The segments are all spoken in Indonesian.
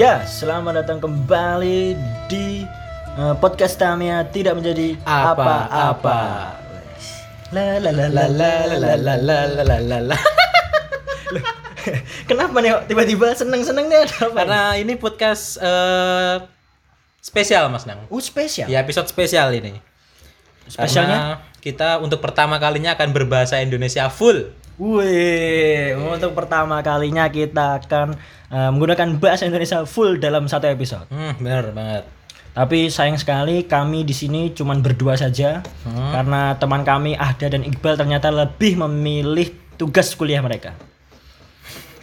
Ya, selamat datang kembali di eh, podcast Tamia tidak menjadi Apa-apa. La la la la la la la la la la la la. Loh, Kenapa nih tiba-tiba seneng-seneng nih ada apa? Karena ini podcast eh, spesial Mas Nang. uh spesial. Ya episode spesial ini. Spesialnya? Karena kita untuk pertama kalinya akan berbahasa Indonesia full. Wih, untuk pertama kalinya kita akan eh, menggunakan bahasa Indonesia full dalam satu episode. Hmm, bener banget. Tapi sayang sekali kami di sini cuman berdua saja Hmm. karena teman kami Ahda dan Iqbal ternyata lebih memilih tugas kuliah mereka.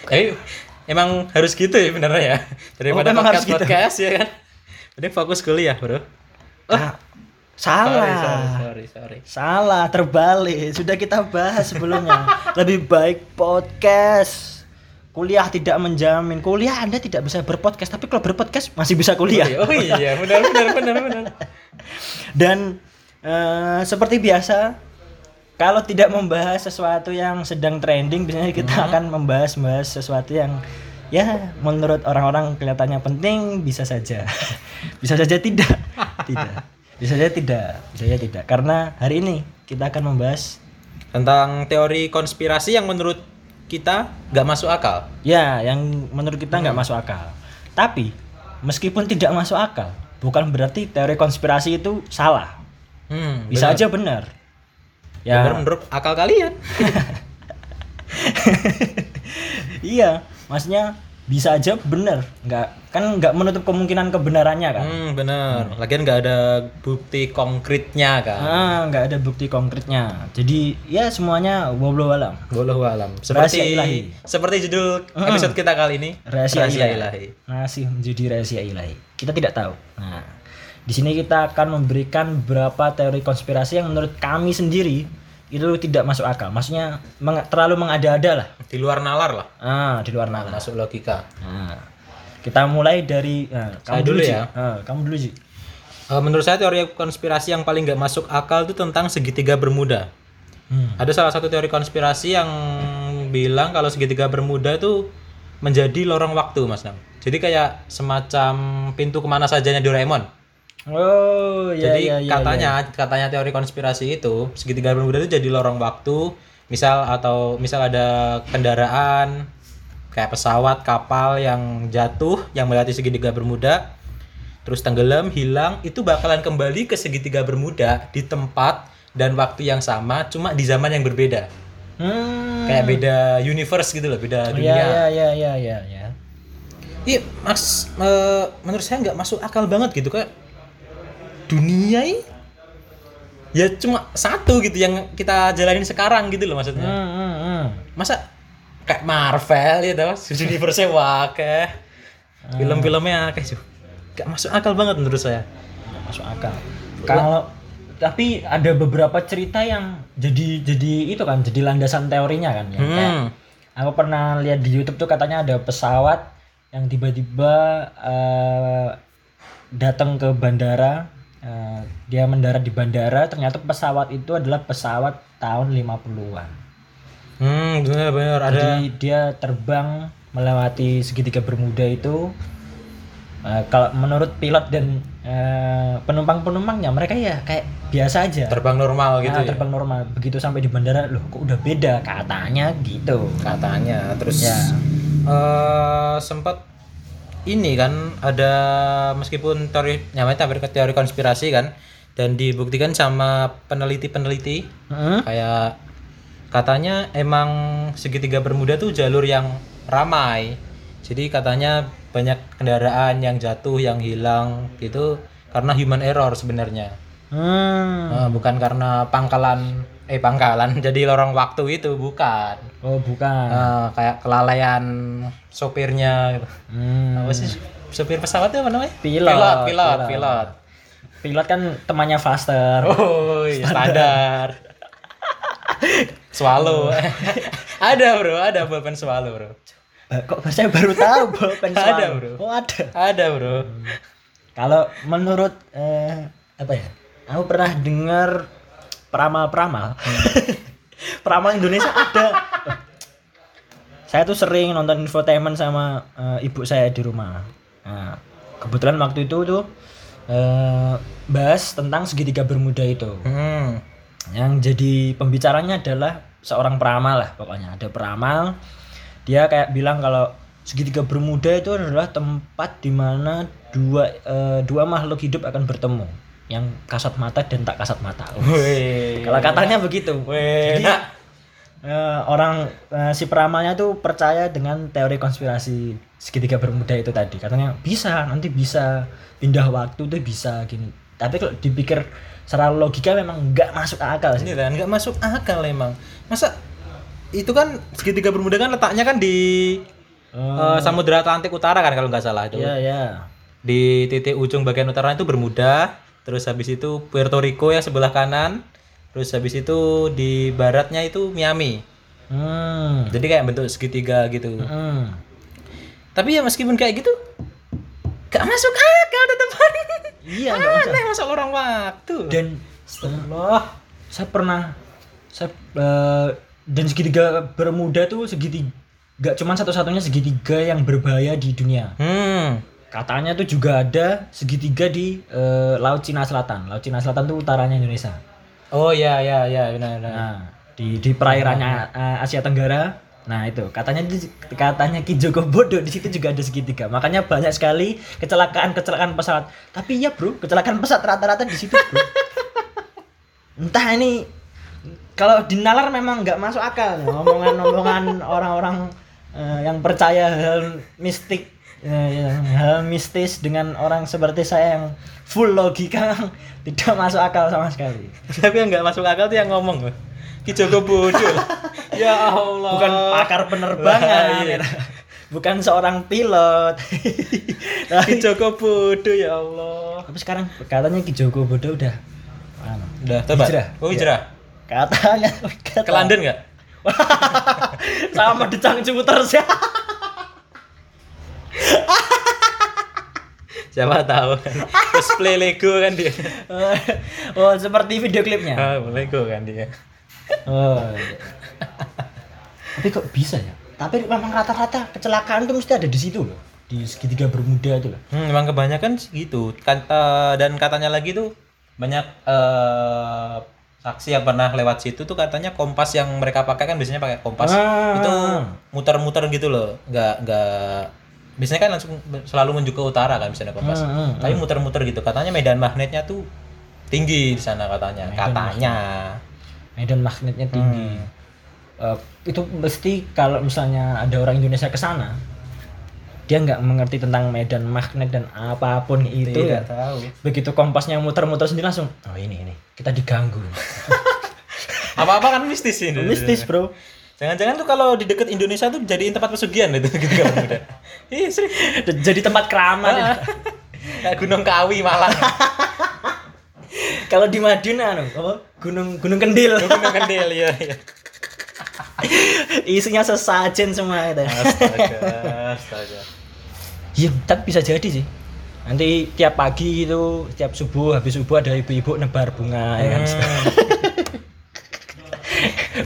Tapi emang harus gitu ya benernya ya. Daripada Oh, memang harus podcast gitu. podcast ya kan. Jadi fokus kuliah, Bro. Ah, salah. Sorry, sorry, sorry, sorry. Salah, terbalik. Sudah kita bahas sebelumnya. Lebih baik podcast. Kuliah tidak menjamin. Kuliah Anda tidak bisa berpodcast, tapi kalau berpodcast masih bisa kuliah. Oh iya, benar benar benar benar. Dan eh, seperti biasa, kalau tidak membahas sesuatu yang sedang trending, biasanya kita akan membahas-bahas sesuatu yang ya menurut orang-orang kelihatannya penting, bisa saja, bisa saja tidak, tidak, bisa saja tidak, bisa saja tidak. Karena hari ini kita akan membahas Tentang teori konspirasi yang menurut kita nggak masuk akal. ya yang menurut kita nggak masuk akal. Tapi meskipun tidak masuk akal, bukan berarti teori konspirasi itu salah. Hmm, Bisa aja benar. Ya. Ya, menurut akal kalian. iya, maksudnya bisa aja benar, nggak kan nggak menutup kemungkinan kebenarannya kan? Hmm, bener. Lagian nggak ada bukti konkretnya kan. Ah, nggak ada bukti konkretnya. Jadi ya semuanya wallahu alam. Wallahu alam. Rahasia Seperti ilahi. seperti judul episode kita kali ini. Rahasia, ilahi. ilahi. Masih menjadi rahasia ilahi. Kita tidak tahu. Nah, di sini kita akan memberikan beberapa teori konspirasi yang menurut kami sendiri itu tidak masuk akal. Maksudnya meng- terlalu mengada-ada lah. Di luar nalar lah. Ah, di luar nalar. Masuk logika. Nah, kita mulai dari nah, Saya kamu dulu Ji. ya. Ah, kamu dulu Ji. Eh, menurut saya teori konspirasi yang paling nggak masuk akal itu tentang segitiga Bermuda. Hmm. Ada salah satu teori konspirasi yang bilang kalau segitiga Bermuda itu menjadi lorong waktu, Mas Nam. Jadi kayak semacam pintu ke mana sajanya Doraemon. Oh, iya jadi iya iya. katanya katanya teori konspirasi itu segitiga Bermuda itu jadi lorong waktu. Misal atau misal ada kendaraan kayak pesawat, kapal yang jatuh yang melewati segitiga Bermuda terus tenggelam, hilang, itu bakalan kembali ke segitiga Bermuda di tempat dan waktu yang sama, cuma di zaman yang berbeda. Hmm. Kayak beda universe gitu loh, beda Iya dunia. iya iya iya iya iya. Iya, Mas, eh, menurut saya nggak masuk akal banget gitu kayak dunia ini ya cuma satu gitu yang kita jalanin sekarang gitu loh maksudnya. Hmm, hmm, hmm. Masa kayak Marvel ya tau, universe wakeh. Film-filmnya kayak juga gak masuk akal banget menurut saya. Nggak masuk akal. Kalau tapi ada beberapa cerita yang jadi jadi itu kan jadi landasan teorinya kan ya. Kayak Hmm. aku pernah lihat di YouTube tuh katanya ada pesawat yang tiba-tiba eh, datang ke bandara eh, dia mendarat di bandara ternyata pesawat itu adalah pesawat tahun 50-an. Hmm, benar-benar ada Jadi dia terbang melewati segitiga Bermuda itu. eh, kalau menurut pilot dan eh, penumpang-penumpangnya mereka ya kayak biasa aja. terbang normal gitu Nah, ya. terbang normal. Begitu sampai di bandara, loh kok udah beda katanya gitu. Katanya terus Ya. eh sempat ini kan ada meskipun teori namanya teori, teori konspirasi kan dan dibuktikan sama peneliti-peneliti Heeh. kayak katanya emang segitiga Bermuda tuh jalur yang ramai jadi katanya banyak kendaraan yang jatuh yang hilang gitu karena human error sebenarnya Hmm. Bukan karena pangkalan eh pangkalan jadi lorong waktu itu bukan Oh, bukan. Eh, kayak kelalaian sopirnya gitu. Hmm. apa sih sopir pesawat itu apa namanya Pilot, pilot pilot pilot. pilot Pilot kan temannya Faster. oh iya, standar swallow ada bro ada pulpen swallow bro Eh, Kok saya baru tahu Ada, Swallow. bro. Oh, ada. ada bro Kalau menurut eh, apa ya? Aku pernah dengar peramal-peramal. peramal Indonesia ada. saya tuh sering nonton infotainment sama eh, ibu saya di rumah. Nah, kebetulan waktu itu tuh eh, bahas tentang segitiga bermuda itu. Hmm. Yang jadi pembicaranya adalah seorang peramal lah pokoknya. Ada peramal dia kayak bilang kalau segitiga bermuda itu adalah tempat di mana dua eh, dua makhluk hidup akan bertemu yang kasat mata dan tak kasat mata. Kalau katanya begitu. Wih. Jadi, eh, orang eh, si peramalnya tuh percaya dengan teori konspirasi segitiga bermuda itu tadi. Katanya bisa, nanti bisa pindah waktu tuh bisa gini. Tapi kalau dipikir secara logika memang nggak masuk akal sih. ini kan nggak masuk akal emang. Masa itu kan segitiga bermuda kan letaknya kan di eh, Samudra Atlantik Utara kan kalau nggak salah itu. Iya, ya. Di titik ujung bagian utara itu Bermuda, terus habis itu Puerto Rico yang sebelah kanan, terus habis itu di baratnya itu Miami. Hmm. Jadi kayak bentuk segitiga gitu. Hmm. Tapi ya meskipun kayak gitu gak masuk akal tetap Iya, nggak masuk. Aneh masuk orang waktu. Dan setelah saya pernah saya eh, dan segitiga bermuda tuh segitiga gak cuma satu-satunya segitiga yang berbahaya di dunia. Hmm. Katanya tuh juga ada segitiga di eh, Laut Cina Selatan. Laut Cina Selatan tuh utaranya Indonesia. Oh ya ya ya benar benar. Nah, di di perairannya eh, Asia Tenggara. Nah, itu katanya di- katanya Ki Joko Bodo di situ juga ada segitiga. Makanya banyak sekali kecelakaan-kecelakaan pesawat. Tapi ya, Bro, kecelakaan pesawat rata-rata di situ, Bro. Entah ini kalau di nalar memang nggak masuk akal omongan-omongan orang-orang eh, yang percaya hal mistik yang hal mistis dengan orang seperti saya yang full logika tidak masuk akal sama sekali. Tapi yang nggak masuk akal tuh yang ngomong loh. Ki Joko Bodo. ya Allah. bukan pakar penerbangan Wah, iya. bukan seorang pilot Ki Joko Bodo ya Allah. tapi sekarang katanya Ki Joko Bodo udah anu, Udah, coba. Hijrah. Oh, hijrah. katanya kata, Ke London nggak? sama di Changju terus ya Siapa tahu kan. Cosplay Lego kan dia. oh seperti video klipnya Ah, Lego kan dia. oh tapi kok bisa ya tapi memang rata-rata kecelakaan tuh mesti ada di situ loh di segitiga bermuda itu loh Hmm, emang kebanyakan segitu. Kan, eh, dan katanya lagi tuh banyak eh, saksi yang pernah lewat situ tuh katanya kompas yang mereka pakai kan biasanya pakai kompas Ah. itu muter-muter gitu loh. Nggak nggak biasanya kan langsung selalu menuju ke utara kan misalnya kompas. Hmm, hmm, Tapi muter-muter gitu. Katanya medan magnetnya tuh tinggi di sana katanya. katanya. medan magnetnya tinggi. Hmm. Eh, itu mesti kalau misalnya ada orang Indonesia ke sana, dia nggak mengerti tentang medan magnet dan apa pun itu ya. Tidak tahu. Begitu kompasnya muter-muter sendiri langsung, oh ini ini kita diganggu. Apa-apa kan mistis ini. Mistis bro. Jangan-jangan tuh kalau di dekat Indonesia tuh jadiin tempat pesugihan itu gitu kan muda. Iya, serius. Jadi tempat keramat. ya. Kayak Gunung Kawi malah. kalau di Madinah anu, apa? Gunung Gunung Kendil. Gunung Kendil ya. ya. Isinya sesajen semua itu. Astaga, astaga. Iya, tapi bisa jadi sih. Nanti tiap pagi itu, tiap subuh, habis subuh ada ibu-ibu nebar bunga ya kan.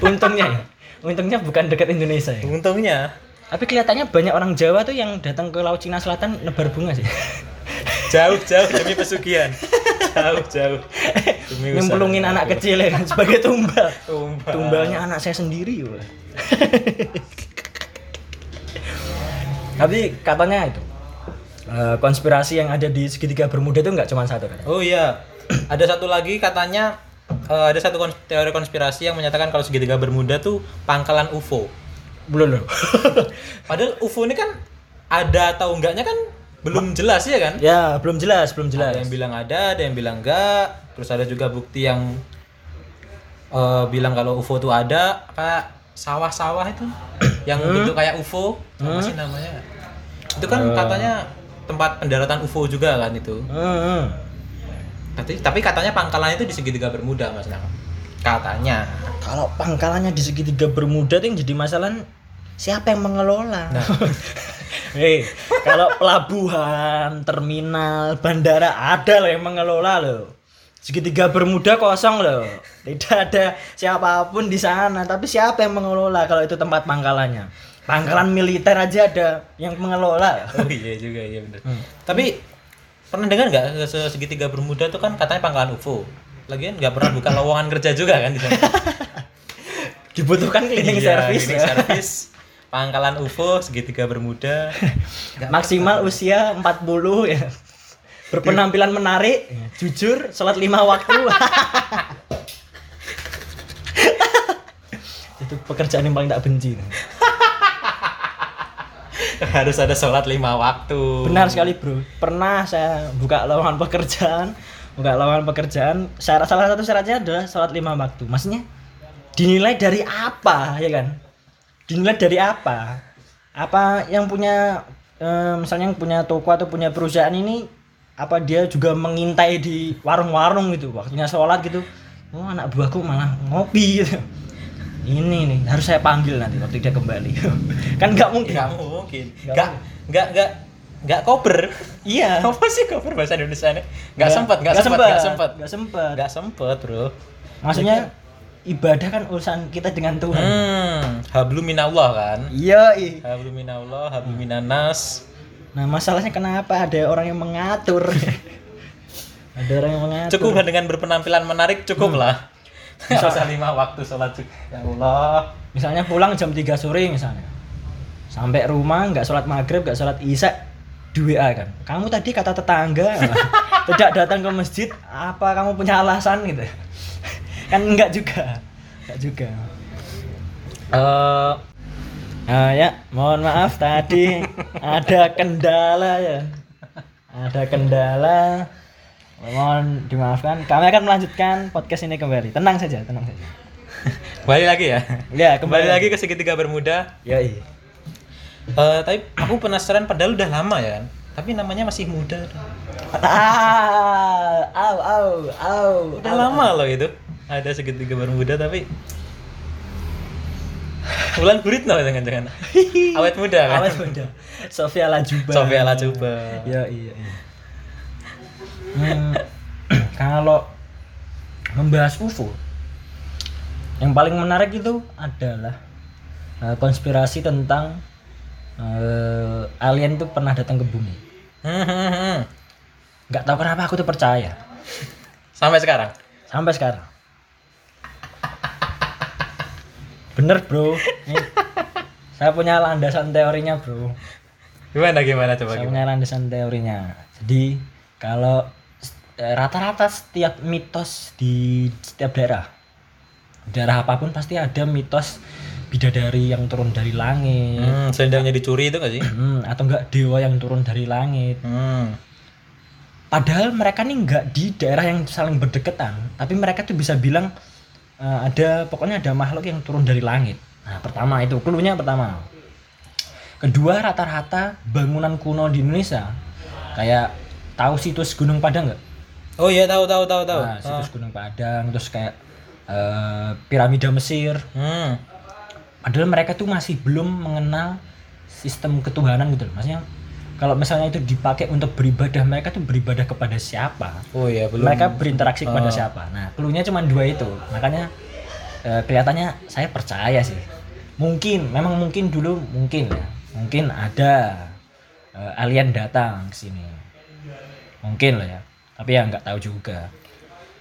Untungnya ya. Untungnya bukan dekat Indonesia ya. Untungnya Tapi kelihatannya banyak orang Jawa tuh yang datang ke Laut Cina Selatan nebar bunga sih. jauh-jauh demi pesugihan. Jauh-jauh. Demi usaha. Nyemplungin anak kecil ya kan sebagai tumbal. Tumbal. Tumbalnya anak saya sendiri ya. Tapi katanya itu eh, konspirasi yang ada di segitiga bermuda itu nggak cuma satu kan? Oh iya. Ada satu lagi katanya eh, ada satu kons- teori konspirasi yang menyatakan kalau segitiga bermuda tuh pangkalan UFO. Belum loh. Padahal UFO ini kan ada atau enggaknya kan belum jelas ya kan? ya belum jelas, belum jelas. Ada yang bilang ada, ada yang bilang enggak. Terus ada juga bukti yang eh, bilang kalau UFO itu ada kayak sawah-sawah itu yang bentuk kayak UFO. Apa sih namanya? Itu kan katanya tempat pendaratan UFO juga kan itu. Hmm, hmm. Tapi, tapi katanya pangkalannya itu di segitiga bermuda Mas Nang. Katanya. Kalau pangkalannya di segitiga bermuda tuh yang jadi masalah siapa yang mengelola? Hei, kalau pelabuhan, terminal, bandara ada loh yang mengelola loh. Segitiga bermuda kosong loh. Tidak ada siapa pun di sana, tapi siapa yang mengelola kalau itu tempat pangkalannya? Pangkalan militer aja ada yang mengelola. Oh iya juga iya benar. Tapi pernah dengar nggak se- segitiga bermuda itu kan katanya pangkalan UFO. Lagian nggak pernah buka lowongan kerja juga kan di sana. Dibutuhkan cleaning Iya, service cleaning service. Pangkalan UFO segitiga bermuda. Maksimal usia 40 ya. Berpenampilan menarik, jujur, sholat lima waktu. Itu pekerjaan yang paling tak benci. Harus ada sholat lima waktu. Benar sekali bro. Pernah saya buka lowongan pekerjaan, buka lowongan pekerjaan. Syarat salah satu syaratnya adalah sholat lima waktu. Maksudnya dinilai dari apa ya kan? Dinilai dari apa? Apa yang punya eh, misalnya yang punya toko atau punya perusahaan ini apa dia juga mengintai di warung-warung gitu waktunya sholat gitu oh anak buahku malah ngopi gitu ini nih harus saya panggil nanti waktu dia kembali kan nggak mungkin Nggak mungkin. Nggak Nggak nggak nggak koper. iya Apa sih koper bahasa Indonesia nih? Nggak sempat, nggak sempat, nggak sempat. nggak sempet Nggak sempet, bro. maksudnya ibadah kan urusan kita dengan Tuhan Hmm, hablum minallah kan? iya. Hablum minallah, hablum minanas. nah masalahnya kenapa ada orang yang mengatur ada orang yang mengatur Cukup dengan berpenampilan menarik cukup lah. Usah lima waktu sholat. Ya Allah. misalnya pulang jam 3 sore misalnya sampai rumah nggak sholat maghrib nggak sholat isya di WA kan kamu tadi kata tetangga tidak datang ke masjid apa kamu punya alasan gitu kan enggak juga enggak juga Eh, Ah ya, mohon maaf tadi ada kendala ya. Ada kendala. Mohon dimaafkan. Kami akan melanjutkan podcast ini kembali. Tenang saja, tenang saja. kembali lagi ya. Ya, Kembali lagi ke segitiga bermuda. Ya, iya. Eh, tapi aku penasaran padahal udah lama ya kan. Tapi namanya masih muda. Ah, au au au. Udah lama loh itu. Ada segitiga bermuda tapi Bulan Guritno jangan-jangan. Awet muda kan. Awet muda. Sofia Lajuba. Sofia Lajuba. Ya, iya, iya. Hmm, kalau membahas UFO yang paling menarik itu adalah eh, konspirasi tentang eh, alien itu pernah datang ke bumi. Nggak tahu kenapa aku tuh percaya Sampai sekarang. sampai sekarang. Bener bro, Ini saya punya landasan teorinya bro. Gimana gimana coba Saya gimana? punya landasan teorinya. Jadi kalau rata-rata setiap mitos di setiap daerah, daerah apa pun pasti ada mitos bidadari yang turun dari langit, Hmm, selendangnya dicuri itu gak sih? Hmm, atau enggak dewa yang turun dari langit. Hmm. Padahal mereka nih enggak di daerah yang saling berdekatan, tapi mereka tuh bisa bilang eh, ada pokoknya ada makhluk yang turun dari langit. Nah, pertama itu clue-nya pertama. Kedua rata-rata bangunan kuno di Indonesia kayak tahu situs Gunung Padang nggak? Oh iya tahu tahu tahu tahu. Nah, situs Gunung Padang terus kayak eh, piramida Mesir. Hmm. Padahal mereka tuh masih belum mengenal sistem ketuhanan gitu loh. Maksudnya kalau misalnya itu dipakai untuk beribadah, mereka tuh beribadah kepada siapa? Oh iya belum. Mereka berinteraksi kepada Oh. siapa? Nah, clue-nya cuma dua itu. Makanya eh, kelihatannya saya percaya sih. Mungkin, memang mungkin dulu mungkin ya. Mungkin ada eh, alien datang ke sini. Mungkin lah ya. Tapi ya nggak tahu juga.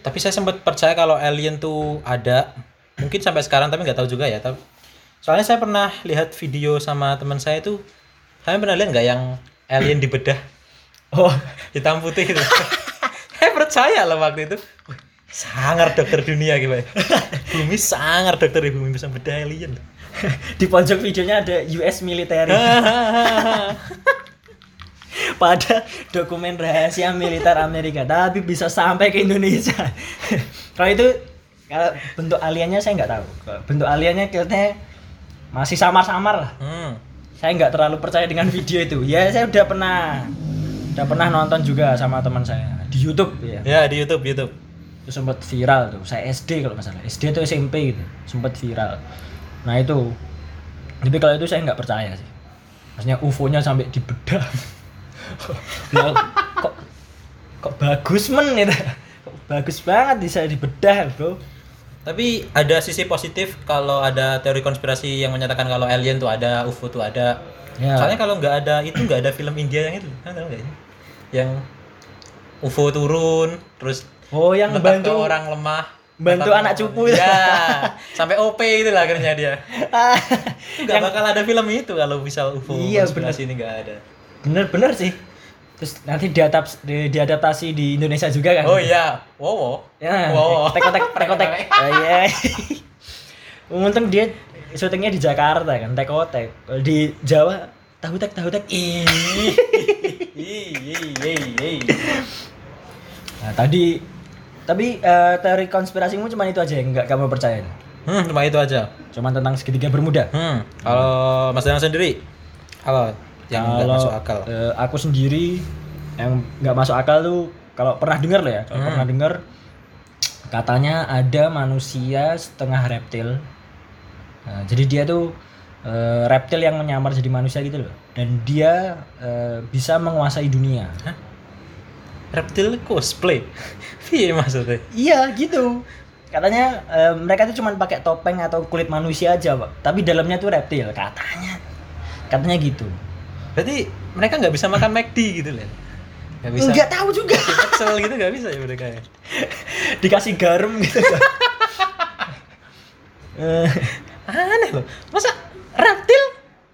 Tapi saya sempat percaya kalau alien tuh ada. Mungkin sampai sekarang tapi nggak tahu juga ya. Tapi soalnya saya pernah lihat video sama teman saya itu. Kalian pernah lihat nggak yang alien dibedah Oh, hitam putih itu? saya percaya loh waktu itu. Sangar dokter dunia gitu. Bumi sangar dokter di bumi bisa bedah alien. di pojok videonya ada US military. Pada dokumen rahasia militer Amerika. Tapi bisa sampai ke Indonesia. Kalau itu kalau bentuk aliennya saya nggak tahu. Bentuk aliennya kayaknya masih samar-samar lah. Hmm. saya nggak terlalu percaya dengan video itu. Ya saya udah pernah udah pernah nonton juga sama teman saya di YouTube ya. Ya di YouTube YouTube. itu sempat viral tuh. Saya SD kalau nggak salah. SD atau SMP gitu. Sempat viral. Nah itu. Tapi kalau itu saya nggak percaya sih. Maksudnya UFO-nya sampai dibedah Lah, kok kok bagus men itu kok bagus banget bisa dibedah bro Tapi ada sisi positif kalau ada teori konspirasi yang menyatakan kalau alien tuh ada, UFO tuh ada. Ya. Soalnya kalau nggak ada itu nggak ada film India yang itu, Kan nggak? Yang UFO turun, terus Oh, yang bantu orang lemah, bantu anak cupu itu. Ya, sampai OP itu lah akhirnya dia. Itu nggak bakal ada film itu kalau misal UFO Iya, konspirasi ini nggak ada. Bener-bener sih. Terus nanti diadap di, diadaptasi di Indonesia juga kan? Oh iya, wow. Ya, Wow. tekotek, tekotek. Oh iya. Untung dia syutingnya di Jakarta kan, tekotek. Kalau di Jawa, tahu tek, tahu tek. Nah, tadi tapi eh, teori konspirasimu cuma itu aja yang nggak kamu percaya. Hmm, cuma itu aja. Cuma tentang segitiga bermuda. Hmm, kalau Mas Danang sendiri apa yang nggak masuk akal? eh, aku sendiri yang nggak masuk akal tuh kalau pernah dengar loh ya, kalau Hmm. pernah dengar katanya ada manusia setengah reptil. Nah, jadi dia tuh eh, reptil yang menyamar jadi manusia gitu loh, dan dia eh, bisa menguasai dunia. Reptil cosplay. Iya maksudnya. Iya gitu. Katanya eh, mereka tuh cuma pakai topeng atau kulit manusia aja, pak. Tapi dalamnya tuh reptil, katanya. Katanya gitu. Berarti mereka nggak bisa makan McD gitu loh. Nggak bisa. Nggak tahu juga. Excel gitu nggak bisa ya mereka ya. Dikasih garam gitu. Eh, Aneh loh. Masa reptil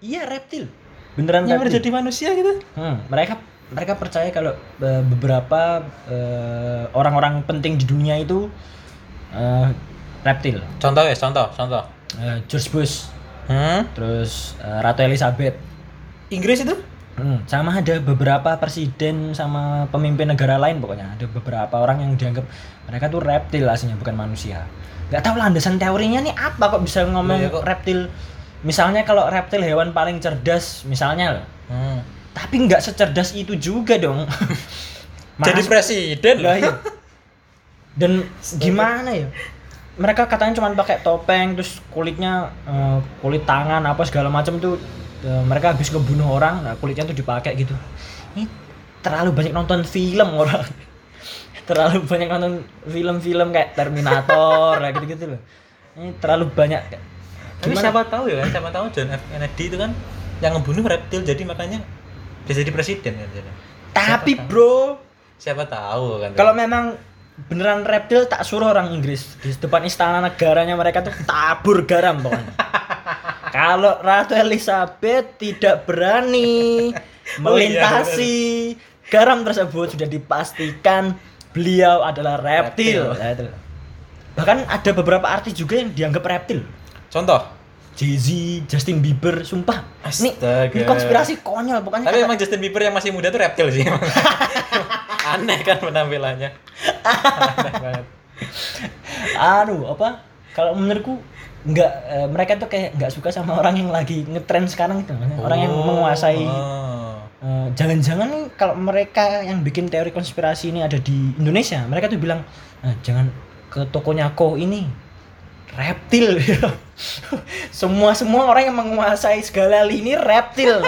iya reptil. Beneran yang reptil. menjadi manusia gitu? Hmm, mereka mereka percaya kalau eh, beberapa eh, orang-orang penting di dunia itu eh, reptil. Contoh ya, contoh, contoh. Eh, George Bush, Hmm? terus eh, Ratu Elizabeth. Inggris itu? Hmm, sama ada beberapa presiden sama pemimpin negara lain pokoknya ada beberapa orang yang dianggap mereka tuh reptil aslinya bukan manusia. Gak tahu landasan teorinya nih apa kok bisa ngomong Iya, kok. reptil. Misalnya kalau reptil hewan paling cerdas misalnya loh. Hmm. Tapi nggak secerdas itu juga dong. Jadi presiden Lah, iya. Dan gimana ya? Mereka katanya cuma pakai topeng terus kulitnya eh, kulit tangan apa segala macam tuh eh, mereka habis ngebunuh orang, nah kulitnya tuh dipakai gitu. Ini terlalu banyak nonton film orang. terlalu banyak nonton film-film kayak Terminator kayak gitu-gitu loh. Ini terlalu banyak. Tapi Gimana? siapa tahu ya siapa tahu John F Kennedy itu kan yang ngebunuh reptil jadi makanya bisa jadi presiden kan jadi. Tapi Siapa tahu. bro, Siapa tahu kan. Kalau memang beneran reptil tak suruh orang Inggris di depan istana negaranya mereka tuh tabur garam pokoknya. Kalau Ratu Elizabeth tidak berani Oh iya, melintasi garam tersebut sudah dipastikan beliau adalah reptil. Reptil. Nah. Bahkan ada beberapa artis juga yang dianggap reptil. contoh Jay-Z, Justin Bieber, sumpah. Ini, Astaga. ini konspirasi konyol pokoknya. Tapi kata- emang Justin Bieber yang masih muda tuh reptil sih. Aneh kan penampilannya. Aneh banget. anu apa kalau menurutku nggak eh, mereka tuh kayak nggak suka sama orang yang lagi ngetren sekarang itu orang yang Oh, menguasai oh. eh, jangan-jangan nih kalau mereka yang bikin teori konspirasi ini ada di Indonesia mereka tuh bilang "Ah, jangan ke tokonya ko ini reptil semua semua orang yang menguasai segala lini reptil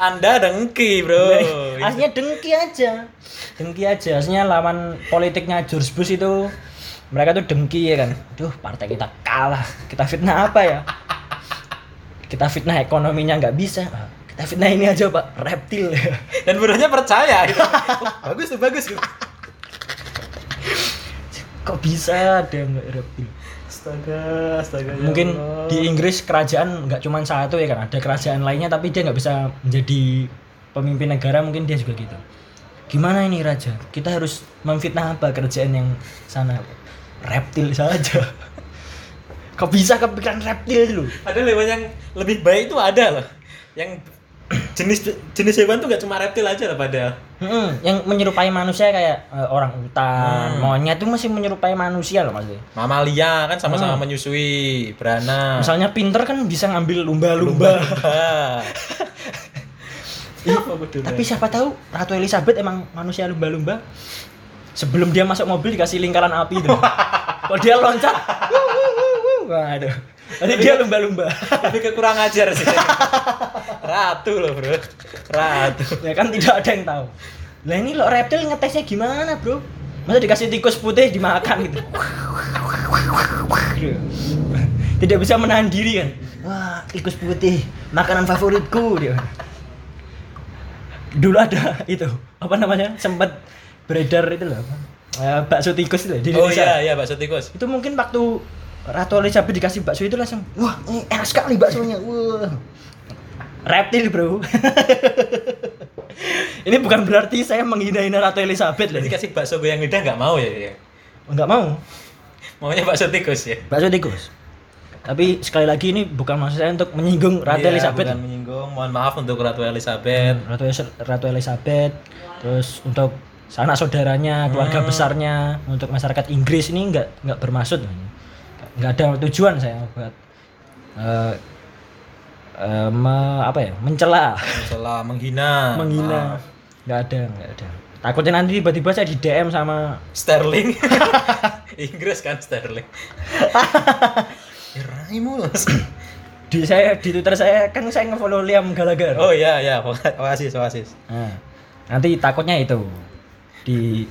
Anda dengki, Bro. aslinya dengki aja dengki aja aslinya lawan politiknya George Bush itu mereka tuh dengki ya kan duh partai kita kalah kita fitnah apa ya kita fitnah ekonominya nggak bisa Ah, kita fitnah ini aja pak reptil Dan buruhnya percaya gitu. Oh, bagus tuh, bagus gitu. kok bisa ada nggak reptil Astaga, astaga. ya mungkin Allah. di Inggris kerajaan nggak cuma satu ya kan ada kerajaan lainnya tapi dia nggak bisa menjadi pemimpin negara mungkin dia juga gitu gimana ini raja kita harus memfitnah apa kerajaan yang sana reptil saja kok bisa kepikiran reptil dulu ada hewan yang lebih baik itu ada loh. Yang jenis jenis hewan tuh gak cuma reptil aja lah padahal. Hmm, yang menyerupai manusia kayak eh, orang hutan, Hmm. monyet itu masih menyerupai manusia loh maksudnya. Mamalia kan sama-sama Hmm. menyusui, berana. Misalnya pinter kan bisa ngambil lumba-lumba. Bodoh Tapi siapa tahu Ratu Elizabeth emang manusia lumba-lumba. Sebelum dia masuk mobil dikasih lingkaran api itu. Kalau dia loncat, waduh. Nanti dia lumba-lumba. Tapi kekurang ajar sih. Ratu loh, Bro. Ratu. ya kan tidak ada yang tahu. Lah ini lo reptil ngetesnya gimana, Bro? Masa dikasih tikus putih dimakan gitu. tidak bisa menahan diri kan wah tikus putih makanan favoritku dia dulu ada itu apa namanya? Sempat beredar itu loh. Eh, bakso tikus itu loh, di Oh Indonesia. iya iya bakso tikus. itu mungkin waktu Ratu Elizabeth dikasih bakso itu langsung wah ini enak sekali baksonya. Wah. Reptil bro. Ini bukan berarti saya menghina-hina Ratu Elizabeth loh. Jadi kasih bakso goyang lidah nggak mau ya dia. nggak mau. Maunya bakso tikus ya. bakso tikus tapi sekali lagi ini bukan maksud saya untuk menyinggung Ratu Iya, Elizabeth Bukan menyinggung. Mohon maaf untuk Ratu Elizabeth. Ratu, Ratu Elizabeth terus untuk sanak saudaranya keluarga besarnya untuk masyarakat Inggris ini nggak nggak bermaksud nggak ada tujuan saya buat eh eh, me- apa ya mencela Salah menghina. menghina nggak ada nggak ada takutnya nanti tiba-tiba saya di DM sama Sterling. Inggris kan Sterling. ya raimu. di saya di Twitter saya kan saya ngefollow Liam Gallagher Oh iya iya, Oasis Oasis. Nah, nanti takutnya itu di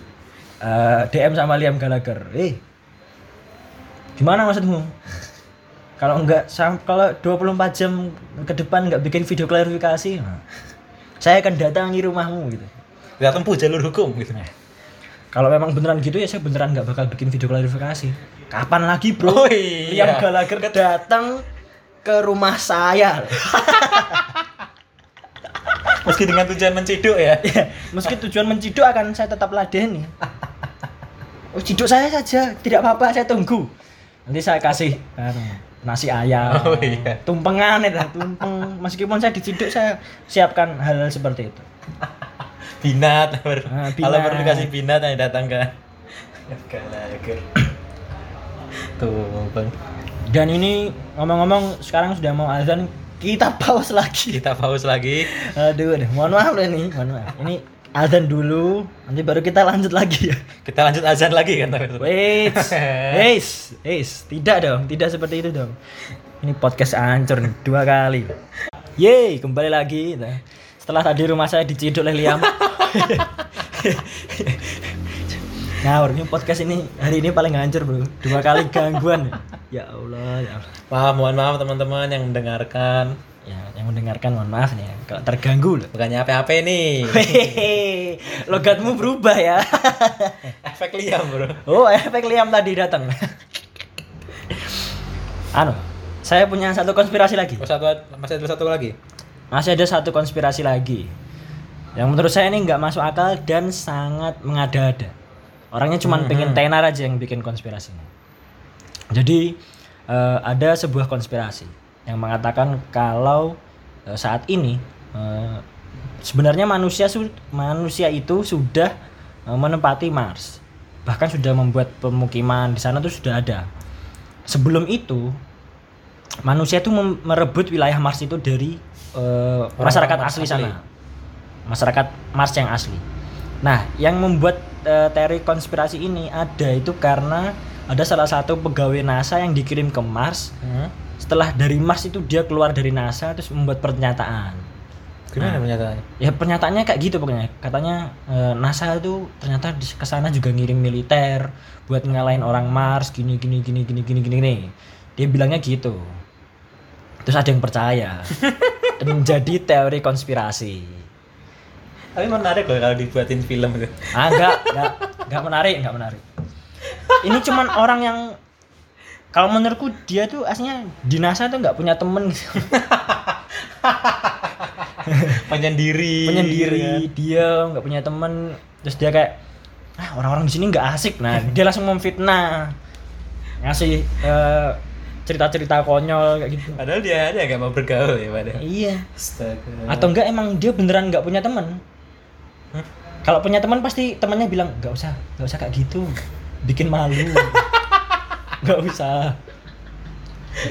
eh, DM sama Liam Gallagher. Eh, gimana maksudmu? Kalau enggak kalau 24 jam ke depan nggak bikin video klarifikasi, nah, saya akan datangi rumahmu gitu. Kita tempuh jalur hukum gitu. Kalau memang beneran gitu ya saya beneran nggak bakal bikin video klarifikasi. Kapan lagi bro? Oh iya. Liam Gallagher datang ke rumah saya. Meski dengan tujuan menciduk ya. Ya, meski tujuan menciduk akan saya tetap ladeni. Oh, ciduk saya saja, tidak apa-apa, saya tunggu. Nanti saya kasih anu, nasi ayam, Oh, iya. tumpengan itu, tumpeng. Meskipun saya diciduk, saya siapkan hal, -hal seperti itu. Binat. Ah, Kalau perlu kasih binat yang datang. Gallagher. Tuh, Bang. Dan ini ngomong-ngomong sekarang sudah mau azan, kita pause lagi. Kita pause lagi. Aduh, aduh, mohon maaf loh ini, mohon maaf. Ini azan dulu, nanti baru kita lanjut lagi ya. Kita lanjut azan lagi kan. Wait, wait, wait, tidak dong, tidak seperti itu dong. Ini podcast hancur nih, dua kali. Yeay, kembali lagi. Nah, Setelah tadi rumah saya diciduk oleh Liam. Ngawur, ini podcast ini hari ini paling hancur bro. Dua kali gangguan. Ya Allah, ya Allah. Maaf, mohon maaf teman-teman yang mendengarkan. Ya, yang mendengarkan mohon maaf nih ya, kalau terganggu loh. Bukannya apa-apa nih. Logatmu berubah ya. Efek liam, Bro. Oh, efek Liam tadi datang. anu, saya punya satu konspirasi lagi. Oh, satu masih ada satu lagi. Masih ada satu konspirasi lagi. Yang menurut saya ini nggak masuk akal dan sangat mengada-ada. Orangnya cuma pengen tenar aja yang bikin konspirasinya. Jadi eh, ada sebuah konspirasi yang mengatakan kalau eh, saat ini eh, sebenarnya manusia su- manusia itu sudah eh, menempati Mars. Bahkan sudah membuat pemukiman di sana tuh sudah ada. Sebelum itu manusia itu merebut wilayah Mars itu dari eh, masyarakat Mars asli asli. sana. Masyarakat Mars yang asli. Nah, yang membuat eh, teori konspirasi ini ada itu karena ada salah satu pegawai NASA yang dikirim ke Mars. Hmm? Setelah dari Mars itu dia keluar dari NASA terus membuat pernyataan. Gimana pernyataannya? Ya pernyataannya kayak gitu pokoknya. Katanya eh, NASA itu ternyata ke sana juga ngirim militer buat ngalahin orang Mars gini gini gini gini gini gini. gini. Dia bilangnya gitu. Terus ada yang percaya. Dan menjadi teori konspirasi. Tapi menarik loh kalau dibuatin film itu. Ah, enggak, enggak, enggak menarik, enggak menarik. Ini cuman orang yang kalau menurutku dia tuh aslinya di NASA tuh nggak punya temen gitu. Penyendiri. penyendiri ya. diam nggak punya temen terus dia kayak ah orang-orang di sini nggak asik nah dia langsung memfitnah ngasih eh, cerita-cerita konyol kayak gitu Padahal dia dia nggak mau bergaul ya padahal. iya Astaga. atau enggak emang dia beneran nggak punya temen Kalau punya teman pasti temannya bilang nggak usah nggak usah kayak gitu bikin malu nggak usah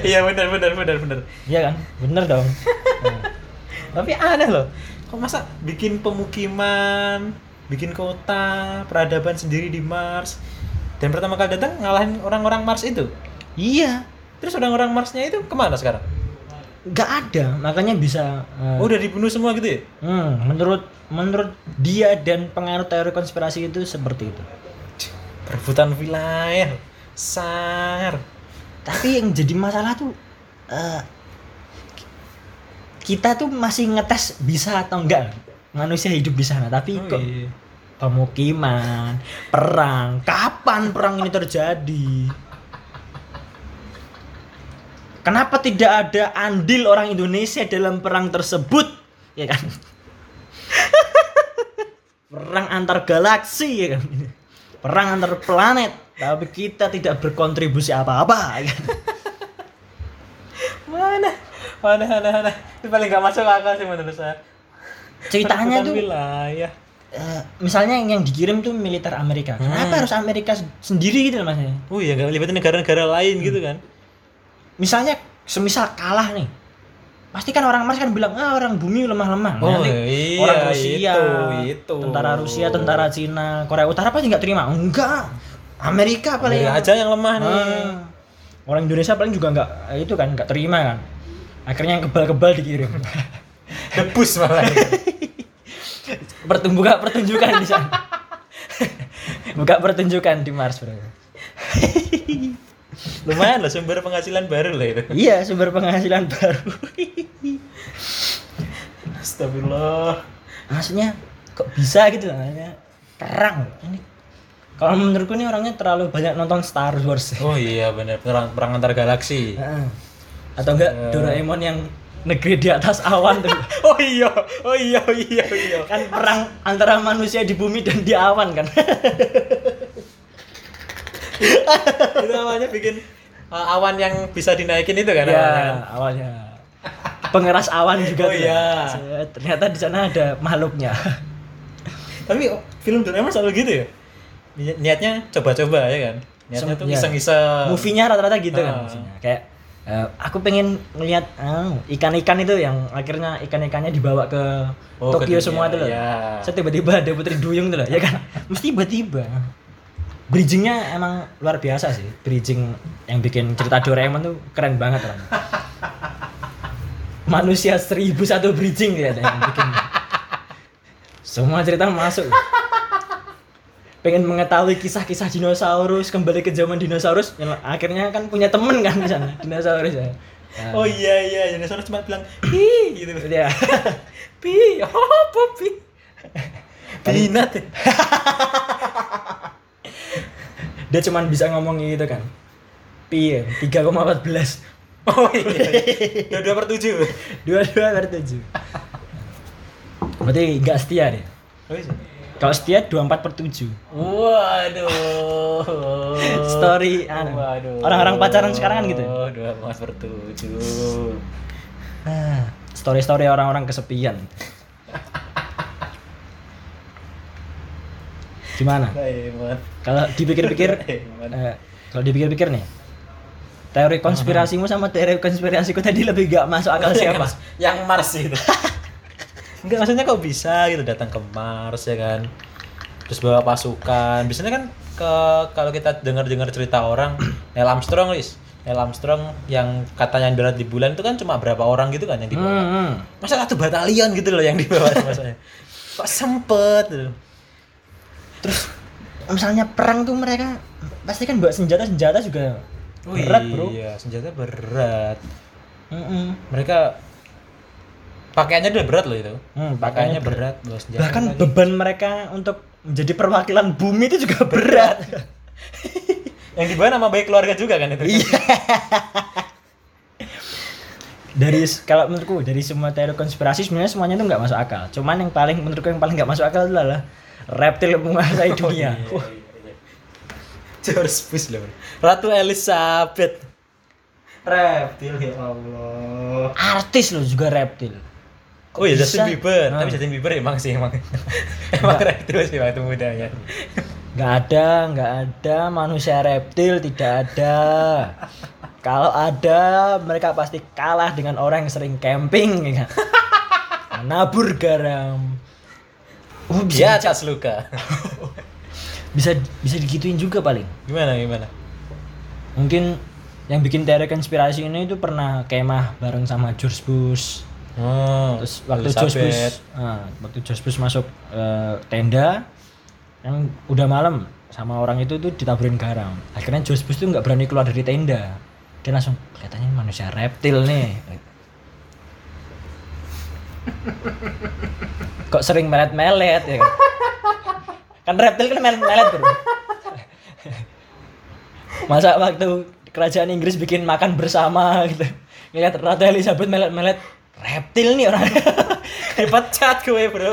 Iya benar benar benar benar. iya kan bener dong Nah, Tapi aneh loh. Kok masa bikin pemukiman, bikin kota, peradaban sendiri di Mars. Dan pertama kali datang ngalahin orang-orang Mars itu. iya Terus orang-orang Marsnya itu ke mana sekarang? Nggak ada makanya bisa eh, Oh, udah dibunuh semua gitu ya? Hmm, menurut menurut dia dan pengaruh teori konspirasi itu seperti itu. Perebutan wilayah. Sar. Tapi yang jadi masalah tuh eh, kita tuh masih ngetes bisa atau enggak manusia hidup di sana. Tapi Oh, kok iya. pemukiman, perang, kapan perang ini terjadi? Kenapa tidak ada andil orang Indonesia dalam perang tersebut? Ya kan? perang antar galaksi ya kan? Perang antar planet, tapi kita tidak berkontribusi apa-apa ya kan? Mana? Mana, mana, mana. Itu paling gak masuk akal sih menurut saya. Ceritanya tuh wilayah. eh, misalnya yang dikirim tuh militer Amerika. Kenapa Hmm. harus Amerika se- sendiri gitu loh maksudnya? Oh iya, gak libatin negara-negara lain gitu kan. Misalnya semisal kalah nih pasti kan orang Mars kan bilang ah orang bumi lemah-lemah Oh, Nanti iya, orang Rusia itu, itu. tentara Rusia tentara Cina Korea Utara pasti nggak terima enggak Amerika paling Amerika aja yang lemah nih. Ah. orang Indonesia paling juga nggak itu kan nggak terima kan akhirnya yang kebal-kebal dikirim Debus malah. pertumbuhan pertunjukan di sana buka pertunjukan di Mars bro Lumayan loh sumber penghasilan baru lah itu. iya sumber penghasilan baru Astagfirullah. maksudnya kok bisa gitu namanya perang ini kalau menurutku ini orangnya terlalu banyak nonton Star Wars Oh iya benar perang, perang antar galaksi. Heeh. atau enggak Doraemon yang negeri di atas awan tuh Oh iya, oh iya, oh iya, oh iya. kan perang antara manusia di bumi dan di awan kan itu namanya bikin uh, awan yang bisa dinaikin itu kan ya awalnya pengeras awan juga Oh tuh. iya. Ternyata di sana ada makhluknya Tapi film Doraemon selalu gitu ya. Ni- Niatnya coba-coba ya kan. Niatnya Sem- tuh ya. iseng-iseng. movie-nya rata-rata gitu kan Ah. maksudnya. kayak eh, aku pengen ngelihat ah, ikan-ikan itu yang akhirnya ikan-ikannya dibawa ke Oh, ke Tokyo dunia, semua tuh loh. ya. Saya tiba-tiba ada Putri Duyung tuh loh, ya kan? Mesti tiba-tiba. Bridgingnya emang luar biasa sih. Bridging yang bikin cerita Doraemon tuh keren banget orang. Manusia seribu satu bridging ya yang bikin. Semua cerita masuk. Pengen mengetahui kisah-kisah dinosaurus, kembali ke zaman dinosaurus, yang akhirnya kan punya temen kan di sana, dinosaurus ya. Nah, Oh iya iya, dinosaurus cuma bilang pi gitu. ya. Pi, oh pi? Binat. Dia cuman bisa ngomong gitu kan. Pi ya, 3,14. Oh iya. Dua dua per tujuh. Dua-dua per tujuh. Berarti nggak setia deh. Oh iya. Kalau setia 24 per 7 Waduh. Story anu, Waduh. orang-orang pacaran sekarang kan gitu. Dua emas per tujuh. Ah, Story-story orang-orang kesepian. Gimana? Kalau dipikir-pikir, eh, kalau dipikir-pikir nih, teori konspirasimu sama teori konspirasiku tadi lebih gak masuk akal siapa? Yang Mars itu. Enggak maksudnya kok bisa gitu datang ke Mars ya kan. Terus bawa pasukan. Biasanya kan ke kalau kita dengar-dengar cerita orang Neil Armstrong, Lis. Neil Armstrong yang katanya darat di bulan itu kan cuma berapa orang gitu kan yang dibawa. Hmm, hmm. Masa satu batalion gitu loh yang dibawa saya. Kok sempet gitu. Terus misalnya perang tuh mereka pasti kan bawa senjata-senjata juga berat bro. Iya, senjata berat. Mm-mm. Mereka pakaiannya udah berat loh itu. Hmm, pakaiannya pakaiannya berat, bawa senjata Bahkan lagi. beban mereka untuk menjadi perwakilan bumi itu juga berat. yang dibawa nama baik keluarga juga kan itu. Iya. dari kalau menurutku dari semua teori konspirasi sebenarnya semuanya itu nggak masuk akal. Cuman yang paling menurutku yang paling nggak masuk akal adalah reptil menguasai dunia. Wah, George Bush loh. Ratu Elizabeth. Reptil ya Allah. artis loh juga reptil. Kok Oh iya? Justin Bieber, Nah. tapi Justin Bieber emang sih emang emang reptil sih waktu mudanya. Nggak ada, nggak ada manusia reptil, tidak ada. Kalau ada, mereka pasti kalah dengan orang yang sering camping, ya kan? Nabur garam. Oh, bisa, atas luka. bisa bisa digituin juga paling. Gimana gimana? Mungkin yang bikin teori konspirasi ini itu pernah kemah bareng sama George Bush. Oh, Terus waktu George Bush, ah, waktu George Bush masuk eh, tenda, yang udah malam, sama orang itu tuh ditaburin garam akhirnya Josh Bush tuh nggak berani keluar dari tenda dia langsung kelihatannya manusia reptil nih kok sering melet-melet ya kan? Kan reptil kan melet-melet bro masa waktu kerajaan Inggris bikin makan bersama gitu. Ngeliat Ratu Elizabeth melet-melet reptil nih orang. Dipecat gue bro